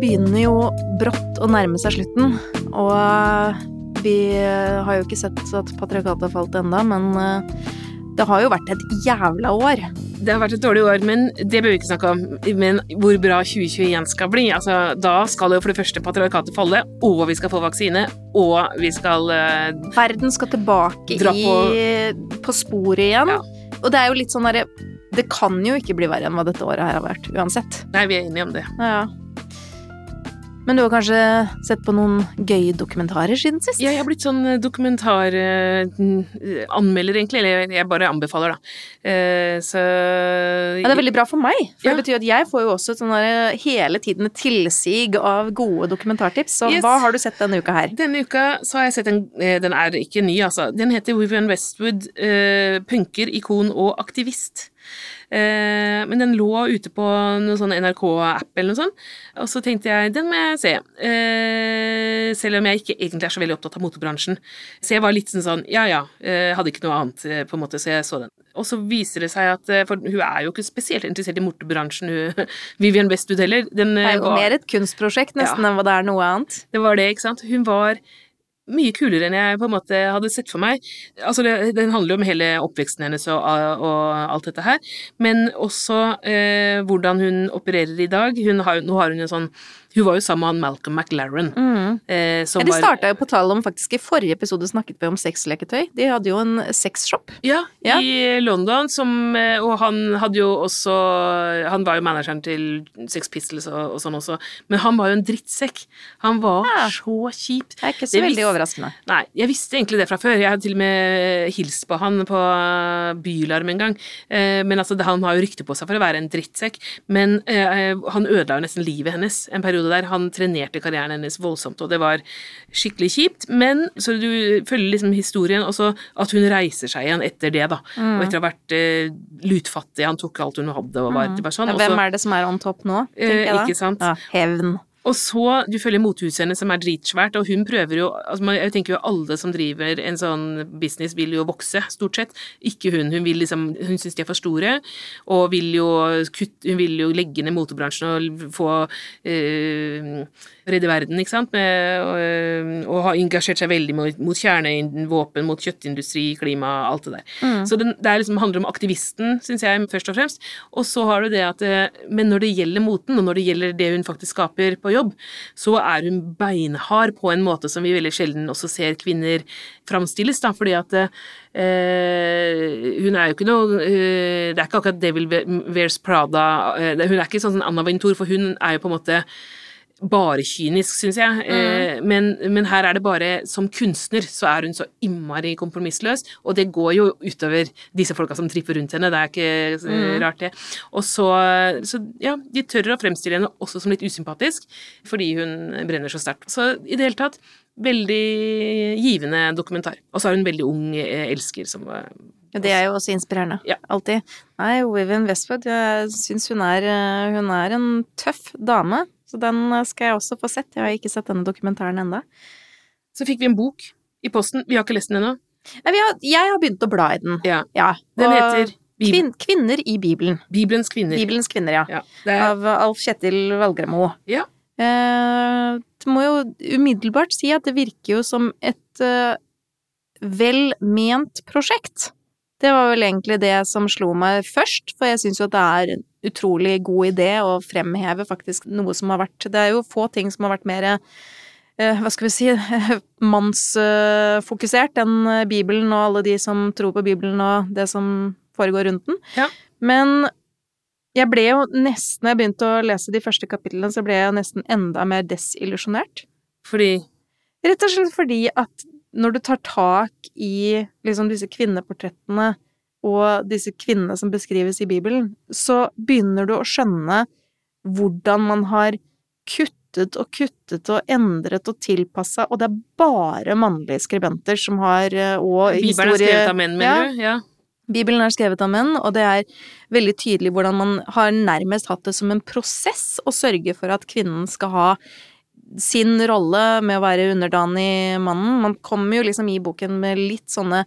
Begynner jo brått å nærme seg slutten, og vi har jo ikke sett at patriarkatet har falt enda, men eh, det har jo vært et jævla år. Det har vært et dårlig år, men det bør vi ikke snakke om. Men hvor bra 2021 skal bli. Altså, da skal jo for det første patriarkatet falle, og vi skal få vaksine, og vi skal uh, Verden skal tilbake på, i, på sporet igjen. Ja. Og det er jo litt sånn derre Det kan jo ikke bli verre enn hva dette året her har vært, uansett. Nei, vi er enige om det. Ja, Ja. Men du har kanskje sett på noen gøye dokumentarer siden sist? Ja, jeg har blitt sånn dokumentaranmelder, egentlig. Eller jeg bare anbefaler, da. Eh, så Ja, det er veldig bra for meg, for Ja. det betyr at jeg får jo også sånn der, hele tiden et tilsig av gode dokumentartips. Så Yes. hva har du sett denne uka her? Denne uka så har jeg sett en eh, Den er ikke ny, altså. Den heter Vivian Westwood, eh, punker, ikon og aktivist. Eh, men den lå ute på noen sånn NRK-app eller noe sånt, og så tenkte jeg den må jeg se. Eh, selv om jeg ikke egentlig er så veldig opptatt av motebransjen. Så jeg var litt sånn sånn ja ja, eh, hadde ikke noe annet på en måte, så jeg så den. Og så viser det seg at For hun er jo ikke spesielt interessert i motebransjen, hun Vivian Westwood heller. Den, Det er jo var- mer et kunstprosjekt nesten enn hva det er noe annet. det var det, ikke sant. Hun var mye kulere enn jeg på en måte hadde sett for meg. Altså, det, Den handler jo om hele oppveksten hennes og, og alt dette her, men også eh, hvordan hun opererer i dag. Hun har, nå har hun en sånn Hun var jo sammen med han Malcolm McLaren. Eh, som Ja, de starta jo på tall om faktisk I forrige episode snakket vi om sexleketøy. De hadde jo en sexshop. Ja, Ja. i London, som, eh, og han hadde jo også Han var jo manageren til Sex Pistols og, og sånn også, men han var jo en drittsekk. Han var Ja. så kjip. Det er ikke så Det veldig overraskende. Nei, jeg visste egentlig det fra før. Jeg hadde til og med hilst på han på Bylarm en gang. Eh, Men altså, han har jo rykte på seg for å være en drittsekk. Men eh, han ødela jo nesten livet hennes en periode der. Han trenerte karrieren hennes voldsomt, og det var skikkelig kjipt. Men så du følger liksom historien, og så at hun reiser seg igjen etter det, da. Og etter å ha vært eh, lutfattig. Han tok alt hun hadde og var, mm. var sånn. Hvem er det som er on top nå, Eh, ikke sant. Ja, hevn. Og så, du følger mothuset hennes som er dritsvært, og hun prøver jo altså Jeg tenker jo alle som driver en sånn business vil jo vokse, stort sett. Ikke hun. Hun vil liksom, hun syns de er for store, og vil jo kutte Hun vil jo legge ned motebransjen og få øh, redde verden, ikke sant, med, og, og har engasjert seg veldig mot, mot kjernevåpen, mot kjøttindustri, klima, alt det der. Så den, det er liksom, handler om aktivisten, syns jeg, først og fremst. Og så har du det at eh, Men når det gjelder moten, og når det gjelder det hun faktisk skaper på jobb, så er hun beinhard på en måte som vi veldig sjelden også ser kvinner framstilles, da, fordi at eh, hun er jo ikke noe eh, Det er ikke akkurat Devil Wears Prada eh, Hun er ikke sånn Anna Wintour, for hun er jo på en måte bare kynisk, syns jeg. Mm. men, men her er det bare Som kunstner så er hun så innmari kompromissløs, og det går jo utover disse folka som tripper rundt henne. Det er ikke mm. rart, det. Og så, så ja, de tør å fremstille henne også som litt usympatisk, fordi hun brenner så sterkt. Så i det hele tatt veldig givende dokumentar. Og så er hun en veldig ung eh, elsker som eh, Ja, det er jo også inspirerende. Ja. Alltid. Nei, Vivian Westwood, jeg syns hun eh, Hun er en tøff dame. Så den eh, skal jeg også få sett. Jeg har ikke sett denne dokumentaren ennå. Så fikk vi en bok i posten. Vi har ikke lest den ennå. Nei, vi har- Jeg har begynt å bla i den. Ja. Ja. Den heter Kvin Kvinner i Bibelen. Bibelens kvinner. Bibelens kvinner, ja. Ja, er, Av Alf Kjetil Valgremo. ja. Eh, det må jo umiddelbart si at det virker jo som et eh, vel ment prosjekt. Det var vel egentlig det som slo meg først, for jeg syns jo at det er en utrolig god idé å fremheve faktisk noe som har vært Det er jo få ting som har vært mer eh, hva skal vi si mannsfokusert enn eh, Bibelen og alle de som tror på Bibelen og det som foregår rundt den. Ja. Men jeg ble jo nesten, når jeg begynte å lese de første kapitlene, så ble jeg nesten enda mer desillusjonert. Fordi Rett og slett fordi at når du tar tak i liksom disse kvinneportrettene og disse kvinnene som beskrives i Bibelen, så begynner du å skjønne hvordan man har kuttet og kuttet og endret og tilpassa, og det er bare mannlige skribenter som har eh, og Bibelen er historie- skrevet av menn, Ja. mener du? Ja. Bibelen er skrevet av menn, og det er veldig tydelig hvordan man har nærmest hatt det som en prosess å sørge for at kvinnen skal ha sin rolle med å være underdanig mannen. Man kommer jo liksom i boken med litt sånne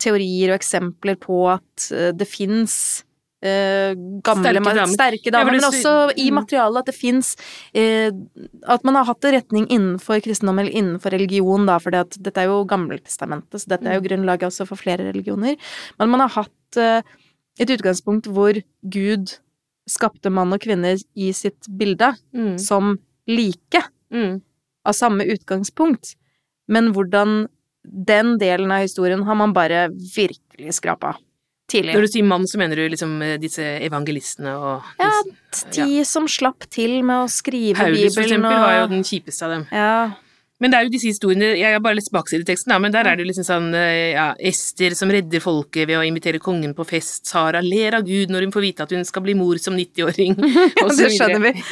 teorier og eksempler på at eh, det fins eh, gamle Sterke damer. sterke damer, men også i mm. materialet at det fins eh, At man har hatt en retning innenfor kristendom eller innenfor religion, da, for dette er jo Gammeltestamentet, så dette er jo Mm. grunnlaget også for flere religioner. Men man har hatt eh, et utgangspunkt hvor Gud skapte mann og kvinne i sitt bilde Mm. som like, Mm. av samme utgangspunkt. Men hvordan den delen av historien har man bare virkelig skrapa tidlig. Når du sier mann, så mener du liksom eh, disse evangelistene og Ja, de De som slapp til med å skrive Paulus, for eksempel, og var jo den kjipeste av dem. Ja. Men det er jo disse historiene Jeg har bare lest baksideteksten, da, men der er det jo liksom sånn eh, ja, Ester som redder folket ved å invitere kongen på fest. Sara ler av Gud når hun får vite at hun skal bli mor som 90-åring. og så det skjønner vi.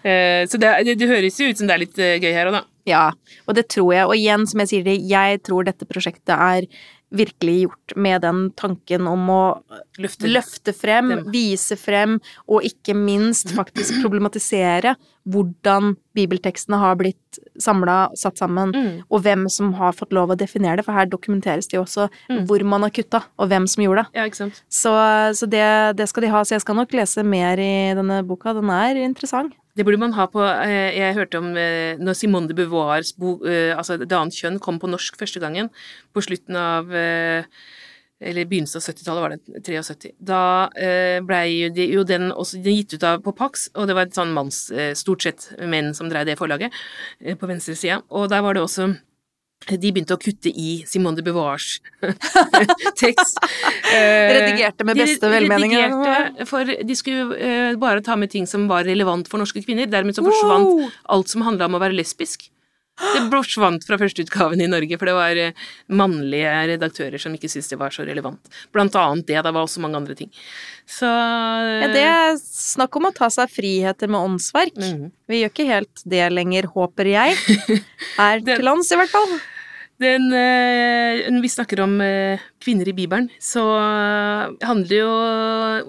Eh, så det, det, det høres jo ut som det er litt gøy her òg, da. Ja, og det tror jeg. Og igjen, som jeg sier det, jeg tror dette prosjektet er virkelig gjort med den tanken om å Løfte. løfte frem, Dem. vise frem, og ikke minst faktisk problematisere hvordan bibeltekstene har blitt samla, satt sammen, Mm. og hvem som har fått lov å definere det, for her dokumenteres det jo også Mm. hvor man har kutta, og hvem som gjorde det. Ja, ikke. Så, så det, det skal de ha. Så jeg skal nok lese mer i denne boka. Den er interessant. Det burde man ha på eh, Jeg hørte om eh, når Simone de Beauvoirs bok eh, altså Det annet kjønn kom på norsk første gangen, på slutten av eller begynnelsen av 70-tallet var det, 73. Da blei jo, de, jo den også gitt ut av på Pax, og det var et sånn manns, stort sett menn som drev det forlaget, på venstre sida. Og der var det også de begynte å kutte i Simone de Beauvoirs tekst. Eh, Redigerte med beste velmening. Redigerte, for de skulle eh, bare ta med ting som var relevant for norske kvinner. Dermed så forsvant Wow! alt som handla om å være lesbisk. Det forsvant fra førsteutgaven i Norge, for det var eh, mannlige redaktører som ikke syntes det var så relevant. Blant annet det. Det var også mange andre ting. Så Ja, det er snakk om å ta seg friheter med åndsverk. Mhm. Vi gjør ikke helt det lenger, håper jeg. Er til lands, i hvert fall. Den, eh, når vi snakker om eh, kvinner i Bibelen, så eh, handler jo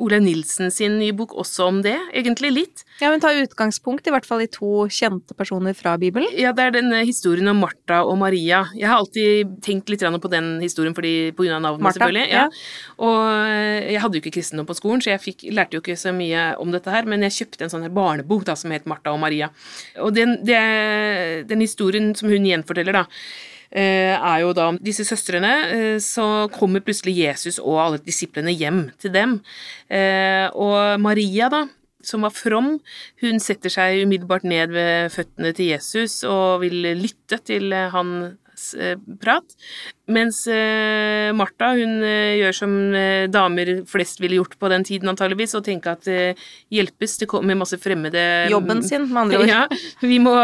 Ole Nilsen sin nye bok også om det, egentlig litt. Ja, men ta utgangspunkt i hvert fall i to kjente personer fra Bibelen. Ja, det er denne historien om Martha og Maria. Jeg har alltid tenkt litt på den historien fordi, på grunn av navnet, Martha, selvfølgelig. Ja. Og eh, jeg hadde jo ikke kristendom på skolen, så jeg fikk, lærte jo ikke så mye om dette her, men jeg kjøpte en sånn her barnebok da, som het Martha og Maria. Og den, det, den historien som hun gjenforteller, da, er jo da disse søstrene. eh, Så kommer plutselig Jesus og alle disiplene hjem til dem. Eh, Og Maria, da, som var from, hun setter seg umiddelbart ned ved føttene til Jesus og vil lytte til eh, prat. Mens eh, Martha, hun eh, gjør som eh, damer flest ville gjort på den tiden antageligvis, og tenke at hjelpes, det kommer masse fremmede Jobben sin, med andre ord. ja, vi må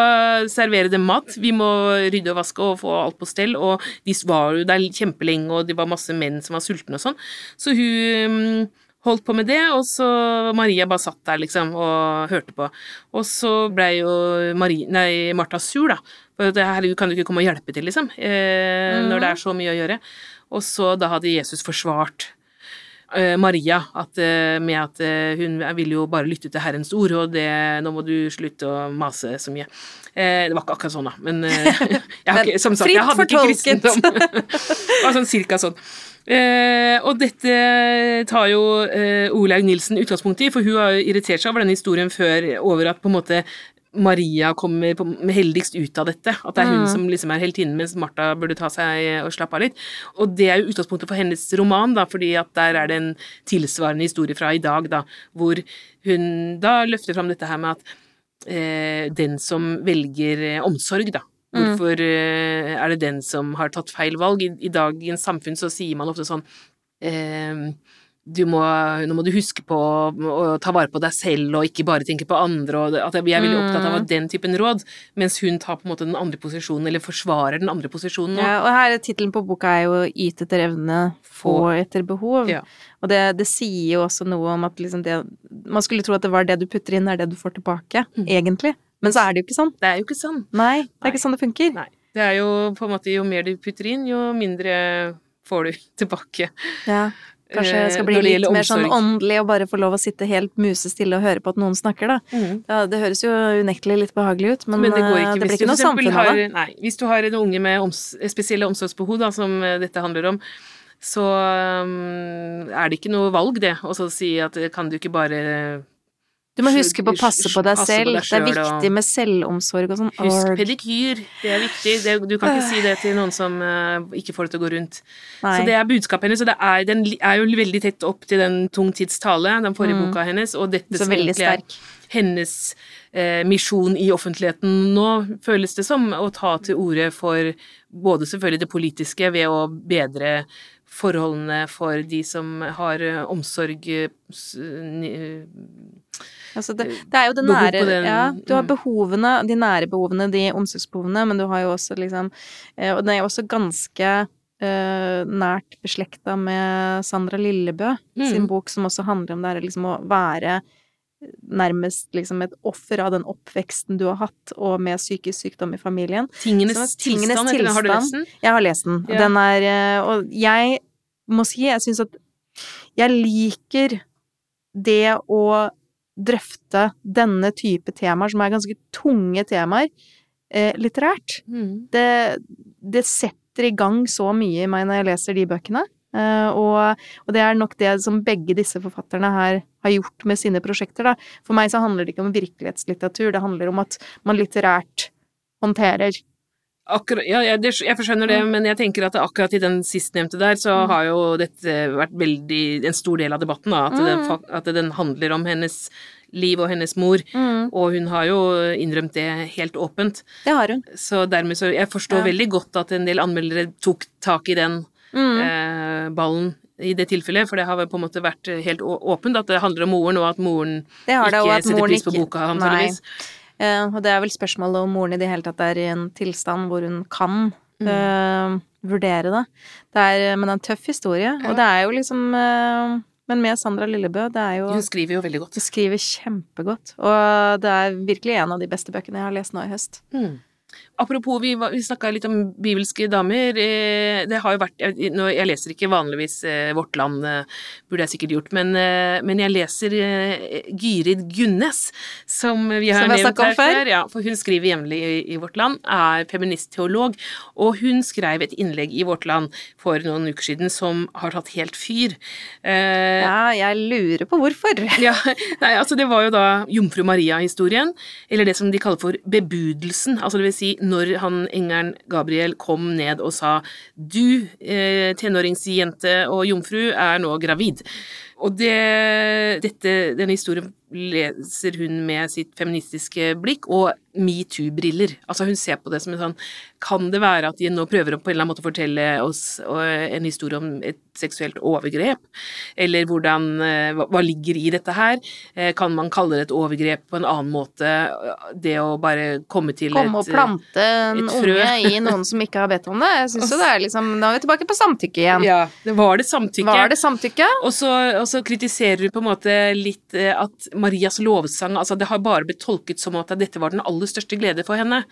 servere dem mat, vi må rydde og vaske og få alt på stell, og de var jo der kjempelenge, og det var masse menn som var sultne og sånn. Så hun mm, holdt på med det, og så Maria bare satt der, liksom, og hørte på. Og så blei jo Marie, nei, Martha sur, da. For det her kan du ikke komme og hjelpe til, liksom, eh, når det er så mye å gjøre. Og så da hadde Jesus forsvart eh, Maria at, eh, med at hun vil jo bare lytte til Herrens ord, og det, nå må du slutte å mase så mye. Eh, det var ikke akkurat sånn, da, men ikke, som sagt, jeg hadde ikke kristendom. det var sånn cirka sånn. Eh, og dette tar jo eh, Olaug Nilsen utgangspunkt i, for hun har irritert seg over denne historien før, over at på en måte Maria kommer på, heldigst ut av dette. At det er hun Mm. som liksom er heltinnen, mens Martha burde ta seg og slappe av litt. Og det er jo utgangspunktet for hennes roman, da, fordi at der er det en tilsvarende historie fra i dag, da, hvor hun da løfter fram dette her med at eh, den som velger eh, omsorg, da. Mm. Hvorfor mm. er det den som har tatt feil valg? I, i dagens samfunn så sier man ofte sånn eh, du må, nå må du huske på å ta vare på deg selv og ikke bare tenke på andre. Og at jeg er veldig opptatt av Mm. at den typen råd, mens hun tar på en måte den andre posisjonen, eller forsvarer den andre posisjonen nå. Ja, og her tittelen på boka er jo 'Yt etter evne, få etter behov'. Ja. Og det, det sier jo også noe om at liksom det Man skulle tro at det var det du putter inn, er det du får tilbake, Mm. egentlig. Men så er det jo ikke sånn. Det er jo ikke sånn. Nei, det Nei. er ikke sånn det funker. Nei. Det er jo på en måte jo mer du putter inn, jo mindre får du tilbake. Ja. Kanskje det skal Eh, bli litt mer sånn åndelig og bare få lov å sitte helt musestille og høre på at noen snakker, da. Ja, det høres jo unektelig litt behagelig ut, men, Men det går eh, ikke det blir ikke noe samfunn av det. nei, hvis du har en unge med oms spesielle omsorgsbehov, da, som eh, dette handler om, så um, er det ikke noe valg, det, å så si at kan du ikke bare Du må huske på å passe på deg Passe på selv. deg det er selv, viktig med selvomsorg og sånn. Husk pedikyr, det er viktig. Det, du kan ikke si det til noen som uh, ikke får det til å gå rundt. Nei. Så det er budskapet hennes, og det er, den er jo veldig tett opp til den Tung tids tale, den forrige boka hennes, og dette Mm. Så som egentlig er sterk. hennes eh, misjon i offentligheten nå, føles det som, å ta til orde for både selvfølgelig det politiske ved å bedre forholdene for de som har eh, omsorg eh, Altså det, det er jo det nære Ja, du har mm. behovene, de nære behovene, de omsorgsbehovene, men du har jo også liksom eh, Og den er jo også ganske uh, nært beslekta med Sandra Lillebø sin Mm. bok, som også handler om det her liksom å være nærmest liksom et offer av den oppveksten du har hatt, og med psykisk sykdom i familien. Tingenes tingenes tilstand, tilstand. har du lest den? Jeg har lest den. Ja. Den er eh, Og jeg må si, jeg syns at jeg liker det å drøfte denne type temaer, som er ganske tunge temaer, eh, litterært. Mm. Det, det setter i gang så mye i meg når jeg leser de bøkene. Eh, og, og det er nok det som begge disse forfatterne her har gjort med sine prosjekter, da. For meg så handler det ikke om virkelighetslitteratur, det handler om at man litterært håndterer Akkurat, ja, jeg, jeg forskjønner det, men jeg tenker at akkurat i den sistnevnte der, så Mm. har jo dette vært veldig en stor del av debatten, da. At, den, Mm. at den handler om hennes liv og hennes mor. Og hun har jo innrømt det helt åpent. Det har hun. Så dermed så Jeg forstår Ja. veldig godt at en del anmeldere tok tak i den Mm. eh, ballen i det tilfellet, for det har på en måte vært helt åpent at det handler om moren, og at moren ikke setter pris på boka, Nei. Eh, og det er vel spørsmålet om moren i det hele tatt er i en tilstand hvor hun kan Mm. eh, vurdere det. det er, men det er en tøff historie, og det er jo liksom eh, Men med Sandra Lillebø, det er jo Hun skriver jo veldig godt. Hun skriver kjempegodt, og det er virkelig en av de beste bøkene jeg har lest nå i høst. Mm. Apropos, vi, vi snakka litt om bibelske damer. Eh, Det har jo vært Jeg, jeg leser ikke vanligvis eh, Vårt Land, eh, burde jeg sikkert gjort, men, men jeg leser Gyrid Gunnes, som vi har Som vi har nevnt her før. Ja, for hun skriver jevnlig i, i Vårt Land, er feministteolog, og hun skrev et innlegg i Vårt Land for noen uker siden som har tatt helt fyr. Eh, Ja, jeg lurer på hvorfor. ja, nei, altså det var jo da Jomfru Maria-historien, eller det som de kaller for bebudelsen, altså det vil si når han engelen Gabriel kom ned og sa du, eh, tenåringsjente og jomfru, er nå gravid. Og det, dette, denne historien leser hun med sitt feministiske blikk og metoo-briller. Altså hun ser på det som en sånn Kan det være at de nå prøver å på en eller annen måte fortelle oss øh, en historie om et seksuelt overgrep? Eller hvordan øh, hva, ligger i dette her? Eh, Kan man kalle det et overgrep på en annen måte? Det å bare komme til Komme og Komme og plante en frø. unge i noen som ikke har bedt om det. Jeg syns jo det er liksom Da er vi tilbake på samtykke igjen. Ja, det var det samtykke. Var det samtykke? Og så, og så kritiserer du på en måte litt eh, at Marias lovsang altså Det har bare blitt tolket som at dette var den aller største glede for henne.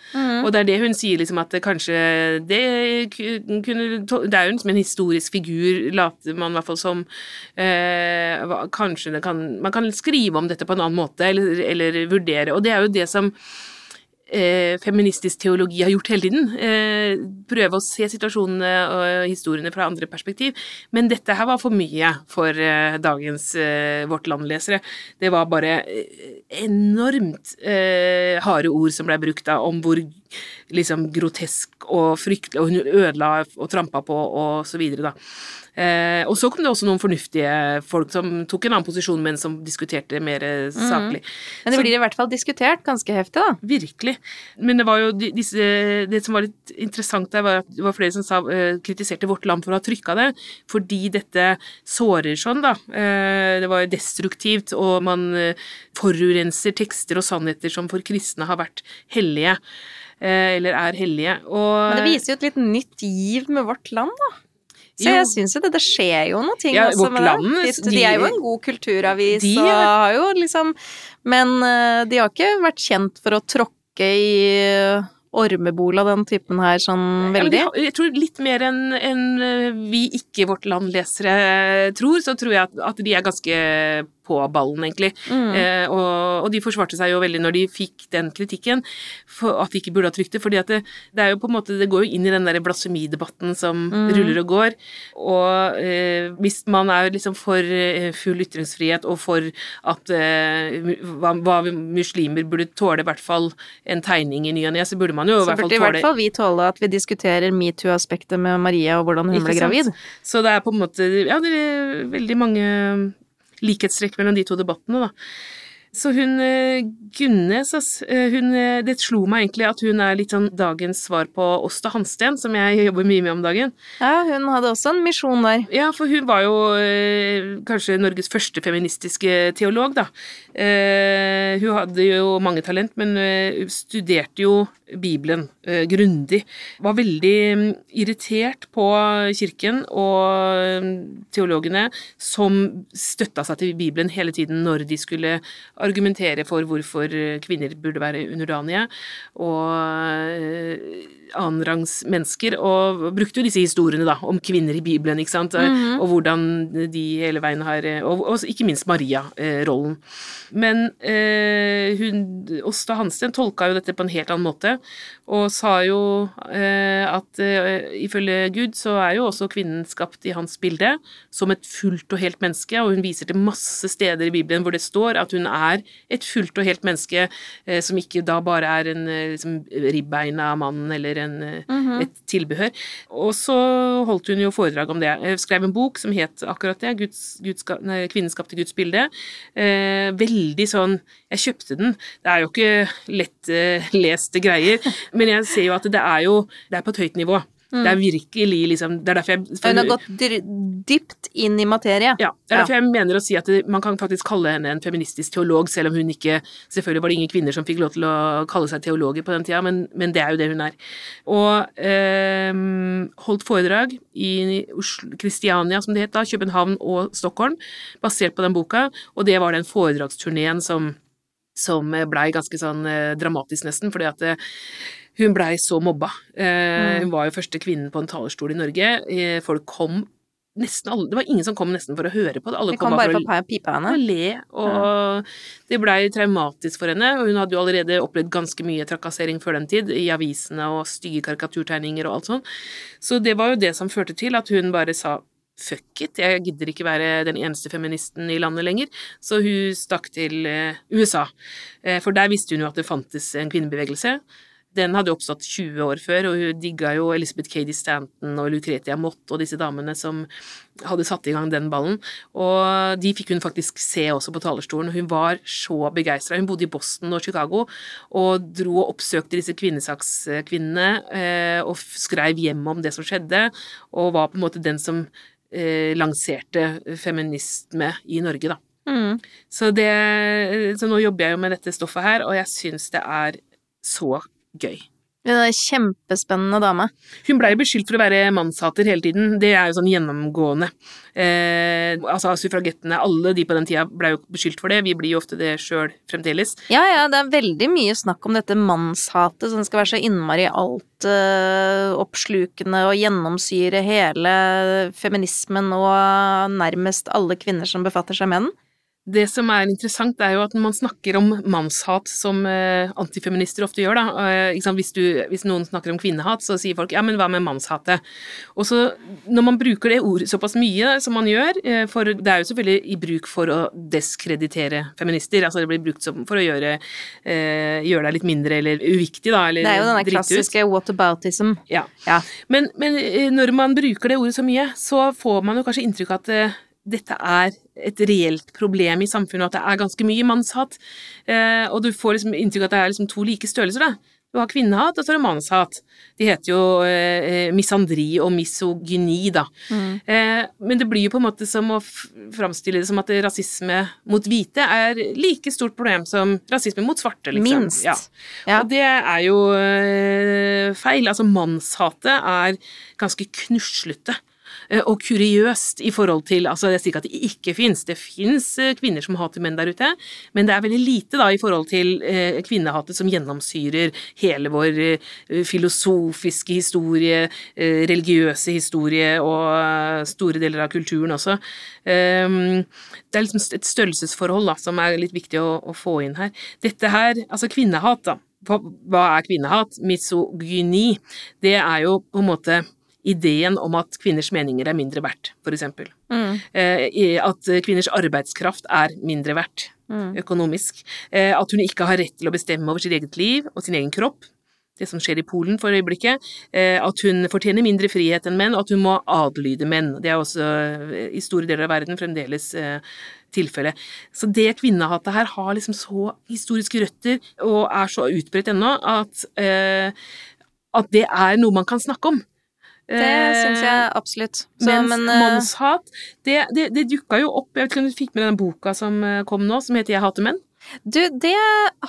Og det er det hun sier, liksom at kanskje Det kunne Det er jo som en historisk figur, later man i hvert fall som. Eh, kanskje det kan Man kan skrive om dette på en annen måte, eller, eller vurdere. Og det er jo det som eh, feministisk teologi har gjort hele tiden. Eh, prøve å se situasjonene og historiene fra andre perspektiv. Men dette her var for mye for eh, dagens eh, Vårt Land-lesere. Det var bare eh, enormt eh, harde ord som ble brukt da, om hvor liksom grotesk og fryktelig Og hun ødela og trampa på og så videre, da. Eh, og så kom det også noen fornuftige folk som tok en annen posisjon, men som diskuterte mer eh, saklig. Men det Så- blir i hvert fall diskutert ganske heftig, da. Virkelig. Men det var jo disse Det som var litt interessant der, var at det var flere som sa, eh, kritiserte Vårt Land for å ha trykka det, fordi dette sårer sånn, da. Eh, det var jo destruktivt, og man forurenser tekster og sannheter som for kristne har vært hellige. Eller er hellige. Og Men det viser jo et litt nytt giv med Vårt Land, da. Så Jo. jeg syns jo det, det skjer jo noe ting Ja, også med med det. De, de er jo en god kulturavis de og har jo liksom Men eh, de har ikke vært kjent for å tråkke i ormebol av den typen her sånn veldig. Ja, jeg tror litt mer enn enn, eh, vi ikke Vårt Land-lesere tror, så tror jeg at, at de er ganske på ballen, egentlig. Mm. Eh, og, og de forsvarte seg jo veldig når de fikk den kritikken, for at de ikke burde ha trykt det. fordi at det, det er jo på en måte, det går jo inn i den der blasfemidebatten som Mm. ruller og går. Og eh, hvis man er liksom for eh, full ytringsfrihet og for at eh, hva, hva muslimer burde tåle i hvert fall en tegning i ny og ne, så burde man jo i hvert fall tåle burde i hvert fall vi tåle at vi diskuterer metoo-aspektet med Maria og hvordan hun ble sant? gravid. Så det er på en måte Ja, det er veldig mange likhetstrekk mellom de to debattene, da. Så hun eh, Gunnes, eh, hun eh, Det slo meg egentlig at hun er litt sånn dagens svar på Åsta Hansten, som jeg jobber mye med om dagen. Ja, hun hadde også en misjon der. Ja, for hun var jo kanskje Norges første feministiske teolog, da. Hun hadde jo mange talent, men studerte jo Bibelen eh, grundig. Var veldig mm, irritert på kirken og mm, teologene som støtta seg til Bibelen hele tiden når de skulle argumentere for hvorfor eh, kvinner burde være underdanige og eh, annenrangs mennesker, og brukte jo disse historiene da, om kvinner i Bibelen, ikke sant, Mhm. og hvordan de hele veien har Og, og ikke minst Maria-rollen. Men eh, hun, Åsta Hansten tolka jo dette på en helt annen måte, og sa jo eh, at eh, ifølge Gud så er jo også kvinnen skapt i hans bilde som et fullt og helt menneske, og hun viser til masse steder i Bibelen hvor det står at hun er et fullt og helt menneske eh, som ikke da bare er en eh, liksom, ribbeina mann eller en, eh, -hmm. et tilbehør. Og så holdt hun jo foredrag om det. Skrev en bok som het akkurat det, Guds, Guds, nei, 'Kvinnen skapte Guds bilde'. Eh, veldig sånn Jeg kjøpte den. Det er jo ikke lett eh, greier, men jeg ser jo at det er jo Det er på et høyt nivå. Det er virkelig liksom Det er derfor jeg for- Hun har gått dypt inn i materie. ja, det er derfor jeg mener å si at det, man kan faktisk kalle henne en feministisk teolog, selv om hun ikke Selvfølgelig var det ingen kvinner som fikk lov til å kalle seg teologer på den tida, men, men det er jo det hun er. Og eh, holdt foredrag i Kristiania, som det het da, København og Stockholm, basert på den boka, og det var den foredragsturneen som som blei ganske sånn eh, dramatisk, nesten, fordi at eh, hun blei så mobba. Eh, Hun var jo første kvinnen på en talerstol i Norge. Eh, folk kom nesten alle Det var ingen som kom nesten for å høre på det. Alle de kom bare for å pipe henne. le, og det blei traumatisk for henne. Og hun hadde jo allerede opplevd ganske mye trakassering før den tid, i avisene og stygge karikaturtegninger og alt sånt. Så det var jo det som førte til at hun bare sa fuck it, jeg gidder ikke være den eneste feministen i landet lenger. Så hun stakk til eh, USA. Eh, for der visste hun jo at det fantes en kvinnebevegelse. Den hadde jo oppstått 20 år før, og hun digga jo Elizabeth Cady Stanton og Lucretia Mott og disse damene som hadde satt i gang den ballen. Og de fikk hun faktisk se også på talerstolen, hun var så begeistra. Hun bodde i Boston og Chicago og dro og oppsøkte disse kvinnesakskvinnene eh, og skrev hjem om det som skjedde, og var på en måte den som eh, lanserte feminisme i Norge, da. Mm. Så, det, så nå jobber jeg jo med dette stoffet her, og jeg syns det er så gøy. Det er en kjempespennende dame. Hun blei beskyldt for å være mannshater hele tiden, det er jo sånn gjennomgående. Eh, altså suffragettene, alle de på den tida blei jo beskyldt for det, vi blir jo ofte det sjøl fremdeles. Ja, ja, det er veldig mye snakk om dette mannshatet som skal være så innmari alt oppslukende og gjennomsyre hele feminismen og nærmest alle kvinner som befatter seg med den. Det som er interessant, er jo at man snakker om mannshat, som eh, antifeminister ofte gjør, da eh? Hvis, du, hvis noen snakker om kvinnehat, så sier folk ja, men hva med mannshatet? Og så, når man bruker det ordet såpass mye som man gjør, eh, for det er jo selvfølgelig i bruk for å deskreditere feminister, altså det blir brukt som, for å gjøre, eh, gjøre deg litt mindre eller uviktig, da, eller Det er jo denne klassiske whataboutism. Ja. Ja. Men, men når man bruker det ordet så mye, så får man jo kanskje inntrykk av at dette er et reelt problem i samfunnet, at det er ganske mye mannshat. Eh, og du får liksom inntrykk av at det er liksom to like størrelser, da. Du har kvinnehat, og så har du mannshat. De heter jo eh, misandri og misogyni, da. Mm. Eh, men det blir jo på en måte som å framstille det som at rasisme mot hvite er like stort problem som rasisme mot svarte, liksom. Minst. Ja. Ja. Og det er jo eh, feil. Altså, mannshatet er ganske knuslete. Eh, og kuriøst i forhold til Altså, jeg sier ikke at det ikke fins, det fins kvinner som hater menn der ute, men det er veldig lite da i forhold til eh, kvinnehatet som gjennomsyrer hele vår eh, filosofiske historie, eh, religiøse historie og store deler av kulturen også. Um, det er liksom et størrelsesforhold da, som er litt viktig å, å få inn her. Dette her, altså kvinnehat, da. Hva er kvinnehat? Misogyni. Det er jo på en måte ideen om at kvinners meninger er mindre verdt, eksempel. Mm. Eh, at kvinners arbeidskraft er mindre verdt mm. økonomisk. Eh, at hun ikke har rett til å bestemme over sitt eget liv og sin egen kropp. Det som skjer i Polen for øyeblikket. Eh, at hun fortjener mindre frihet enn menn, og at hun må adlyde menn. Det er også i store deler av verden fremdeles tilfelle. Så det kvinnehatet her har liksom så historiske røtter og er så utbredt ennå at, at det er noe man kan snakke om. Det syns jeg eh, absolutt. Så, Mens men, uh... mannshat, det, det, det dukka jo opp Jeg vet ikke om du fikk med den boka som eh, kom nå, som heter Jeg hater menn? Du, det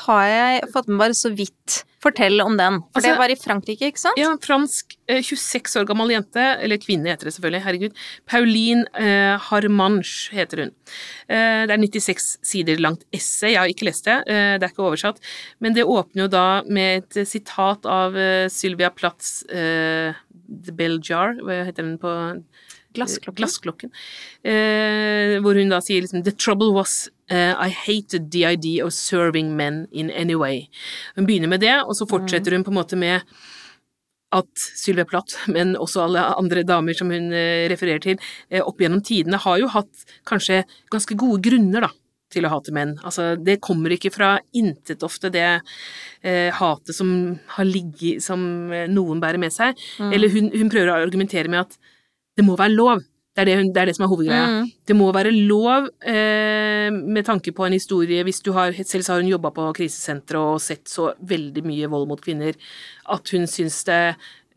har jeg fått med bare så vidt. Fortell om den. For altså, det var i Frankrike, ikke sant? Ja, fransk, 26 år gammel jente, eller kvinne heter det selvfølgelig, herregud. Pauline eh, Harmanche heter hun. Eh, det er 96 sider langt essay, jeg har ikke lest det, eh, det er ikke oversatt. Men det åpner jo da med et sitat av Sylvia Platts The Bell Jar, hva heter den på Glassklokken. Glassklokken. Eh, hvor hun da sier liksom The trouble was uh, I hated the idea of serving men in any way. Hun begynner med det, og så fortsetter hun på en måte med at Sylvia Plath, men også alle andre damer som hun uh, refererer til, uh, opp gjennom tidene har jo hatt kanskje ganske gode grunner, da, til å hate menn. Altså, det kommer ikke fra intet ofte, det eh, hatet som har ligget Som eh, noen bærer med seg. Mm. Eller hun, hun, prøver å argumentere med at det må være lov. Det er det, hun, det, er det som er hovedgreia. Mm. Det må være lov, eh, med tanke på en historie Hvis du har Selv har hun jobba på krisesenteret og sett så veldig mye vold mot kvinner, at hun syns det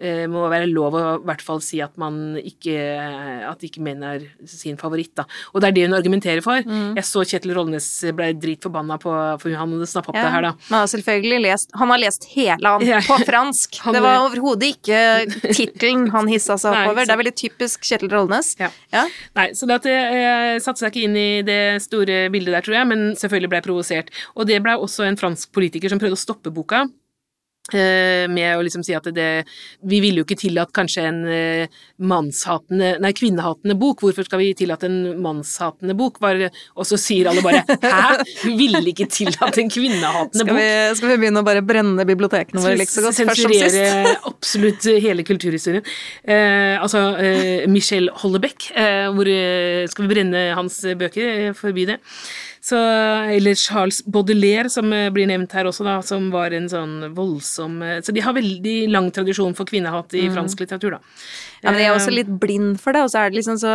Eh, må være lov å i hvert fall si at man ikke at ikke menn er sin favoritt, da. Og det er det hun argumenterer for. Mm. Jeg så Kjetil Rollnes ble dritforbanna på for han hadde snappa opp ja. det her, da. Men han har selvfølgelig lest Han har lest hele han ja. på fransk. han, det var overhodet ikke tittelen han hissa seg oppover. Det er veldig typisk Kjetil Rollnes. Ja. ja. Nei, så det at jeg satte seg ikke inn i det store bildet der, tror jeg, men selvfølgelig ble jeg provosert. Og det ble også en fransk politiker som prøvde å stoppe boka. Eh, med å liksom si at det Vi ville jo ikke tillatt kanskje en eh, mannshatende Nei, kvinnehatende bok. Hvorfor skal vi tillate en mannshatende bok? Var, og så sier alle bare Hæ? Vi ville ikke tillatt en kvinnehatende skal vi, bok. Skal vi begynne å bare brenne bibliotekene våre like så godt først som sist? Sensurere absolutt hele kulturhistorien. Eh, altså eh, Michel Hollebeck, eh, hvor eh, Skal vi brenne hans bøker? Forby det. Så, eller Charles Baudelaire, som eh, blir nevnt her også, da, som var en sånn voldsom eh, Så de har veldig lang tradisjon for kvinnehat i mm. fransk litteratur, da. Ja, men jeg er også eh, litt blind for det, og så er det liksom så,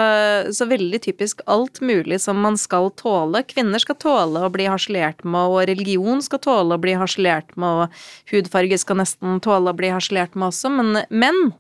så, veldig typisk alt mulig som man skal tåle. Kvinner skal tåle å bli harselert med, og religion skal tåle å bli harselert med, og hudfarge skal nesten tåle å bli harselert med også, men menn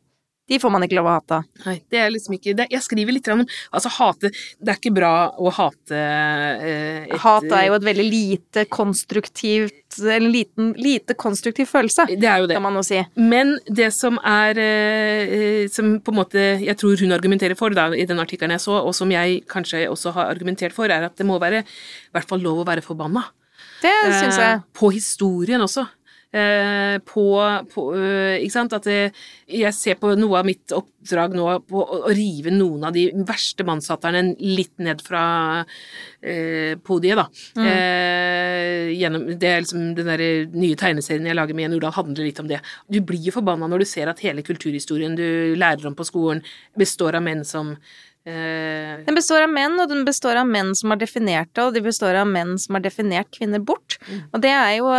de får man ikke lov å hate. Nei, det er liksom ikke det, Jeg skriver litt om Altså, hate Det er ikke bra å hate eh, et, Hat er jo et veldig lite konstruktivt En liten, lite konstruktiv følelse, det er jo det. kan man jo si. Men det som er eh, Som på en måte jeg tror hun argumenterer for, da, i den artikkelen jeg så, og som jeg kanskje også har argumentert for, er at det må være i hvert fall lov å være forbanna. Det syns jeg. Eh, på historien også. Eh, på, på eh, Ikke sant? At det, jeg ser på noe av mitt oppdrag nå på å, rive noen av de verste mannshatterne litt ned fra eh, podiet, da. Mm. Eh, gjennom, det er liksom den der nye tegneserien jeg lager med Jan Urdal, handler litt om det. Du blir jo forbanna når du ser at hele kulturhistorien du lærer om på skolen, består av menn som Eh, den består av menn, og den består av menn som har definert det, og de består av menn som har definert kvinner bort. Mm. Og det er jo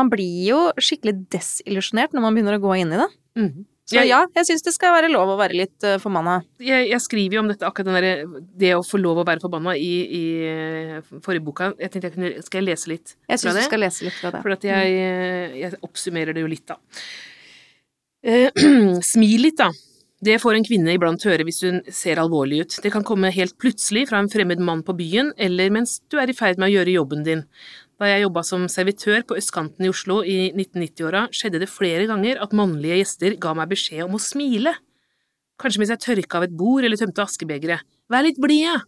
Man blir jo skikkelig desillusjonert når man begynner å gå inn i det. Mm. Så ja, jeg syns det skal være lov å være litt uh, forbanna. Jeg, jeg, skriver jo om dette, akkurat den der, det å få lov å være forbanna i, i forrige boka. Jeg tenkte jeg kunne, Skal jeg lese litt jeg synes du skal lese litt fra det. For at jeg, mm. jeg oppsummerer det jo litt, da. Uh, smil litt, da. Det får en kvinne iblant høre hvis hun ser alvorlig ut. Det kan komme helt plutselig fra en fremmed mann på byen, eller mens du er i ferd med å gjøre jobben din. Da jeg jobba som servitør på østkanten i Oslo i 1990-åra, skjedde det flere ganger at mannlige gjester ga meg beskjed om å smile. kanskje mens jeg tørka av et bord eller tømte askebegeret. Vær litt blid!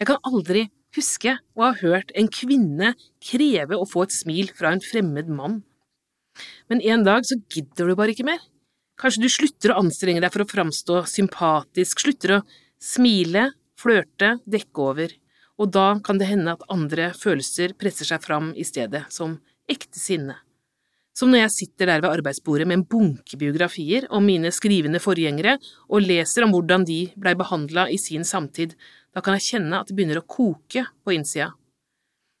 Jeg kan aldri huske å ha hørt en kvinne kreve å få et smil fra en fremmed mann. Men en dag så gidder du bare ikke mer. Kanskje du slutter å anstrenge deg for å framstå sympatisk, slutter å smile, flørte, dekke over, og da kan det hende at andre følelser presser seg fram i stedet, som ekte sinne. Som når jeg sitter der ved arbeidsbordet med en bunke biografier om mine skrivende forgjengere og leser om hvordan de blei behandla i sin samtid, da kan jeg kjenne at det begynner å koke på innsida.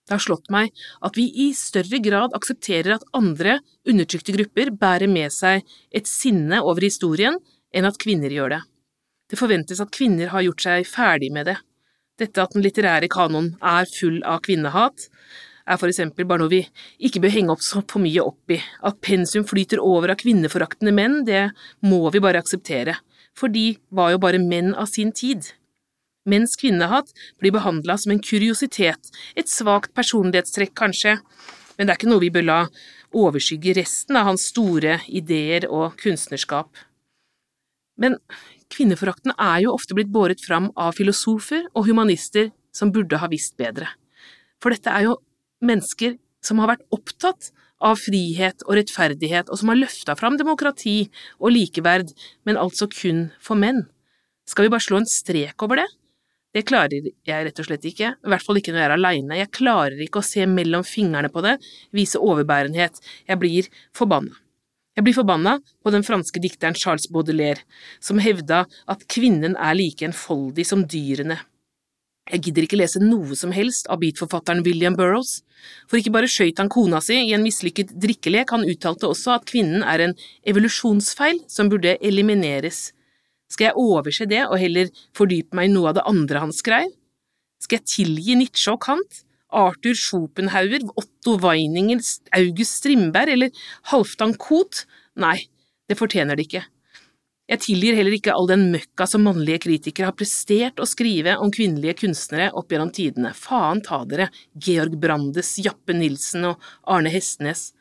Det har slått meg at vi i større grad aksepterer at andre, undertrykte grupper bærer med seg et sinne over historien, enn at kvinner gjør det. Det forventes at kvinner har gjort seg ferdig med det. Dette at den litterære kanoen er full av kvinnehat, er for eksempel bare noe vi ikke bør henge opp så for mye opp i. At pensum flyter over av kvinneforaktende menn, det må vi bare akseptere, for de var jo bare menn av sin tid mens kvinnehat blir behandla som en kuriositet, et svakt personlighetstrekk kanskje, men det er ikke noe vi bør la overskygge resten av hans store ideer og kunstnerskap. Men kvinneforakten er jo ofte blitt båret fram av filosofer og humanister som burde ha visst bedre, for dette er jo mennesker som har vært opptatt av frihet og rettferdighet, og som har løfta fram demokrati og likeverd, men altså kun for menn. Skal vi bare slå en strek over det? Det klarer jeg rett og slett ikke, i hvert fall ikke når jeg er aleine, jeg klarer ikke å se mellom fingrene på det, vise overbærenhet, jeg blir forbanna. Jeg blir forbanna på den franske dikteren Charles Baudelaire, som hevda at kvinnen er like enfoldig som dyrene. Jeg gidder ikke lese noe som helst av beatforfatteren William Burroughs, for ikke bare skøyt han kona si i en mislykket drikkelek, han uttalte også at kvinnen er en evolusjonsfeil som burde elimineres. Skal jeg overse det og heller fordype meg i noe av det andre han skrev? Skal jeg tilgi Nietzsche og Kant, Arthur Schopenhauer, Otto Weininger, August Strindberg eller Halvdan Koht? Nei, det fortjener det ikke. Jeg tilgir heller ikke all den møkka som mannlige kritikere har prestert å skrive om kvinnelige kunstnere opp gjennom tidene, faen ta dere, Georg Brandes, Jappe Nilsen og Arne Hestnes.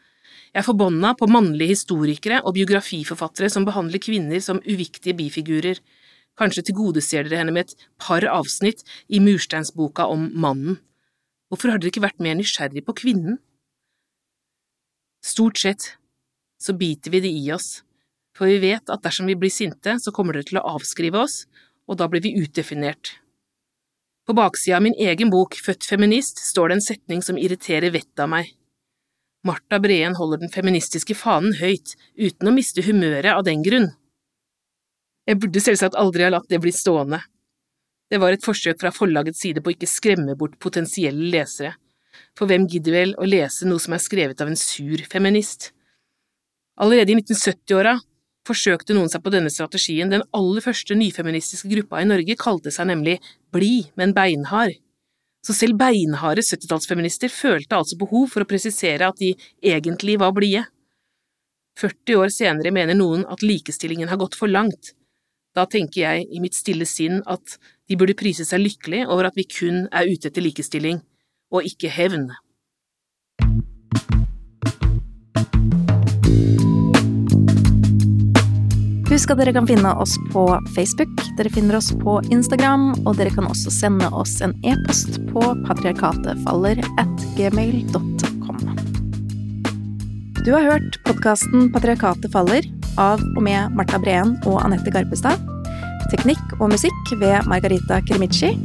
Jeg er forbanna på mannlige historikere og biografiforfattere som behandler kvinner som uviktige bifigurer. Kanskje tilgodeser dere henne med et par avsnitt i mursteinsboka om mannen. Hvorfor har dere ikke vært mer nysgjerrig på kvinnen? Stort sett så biter vi det i oss, for vi vet at dersom vi blir sinte, så kommer dere til å avskrive oss, og da blir vi utdefinert. På baksida av min egen bok Født feminist står det en setning som irriterer vettet av meg. Marta Breen holder den feministiske fanen høyt, uten å miste humøret av den grunn. Jeg burde selvsagt aldri ha latt det bli stående. Det var et forsøk fra forlagets side på å ikke skremme bort potensielle lesere, for hvem gidder vel å lese noe som er skrevet av en sur feminist? Allerede i 1970-åra forsøkte noen seg på denne strategien, den aller første nyfeministiske gruppa i Norge kalte seg nemlig Blid, men beinhard så selv beinharde 70-tallsfeminister følte altså behov for å presisere at de egentlig var blide. 40 år senere mener noen at likestillingen har gått for langt. Da tenker jeg i mitt stille sinn at de burde prise seg lykkelig over at vi kun er ute etter likestilling, og ikke hevn. Husk at dere kan finne oss på Facebook, dere finner oss på Instagram, og dere kan også sende oss en e-post på patriarkatefaller at gmail.com. Du har hørt podkasten Patriarkatet faller av og med Marta Breen og Anette Garpestad. Teknikk og musikk ved Margarita Krimici,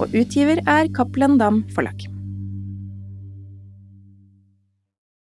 og utgiver er Cappelen Dam Forlag.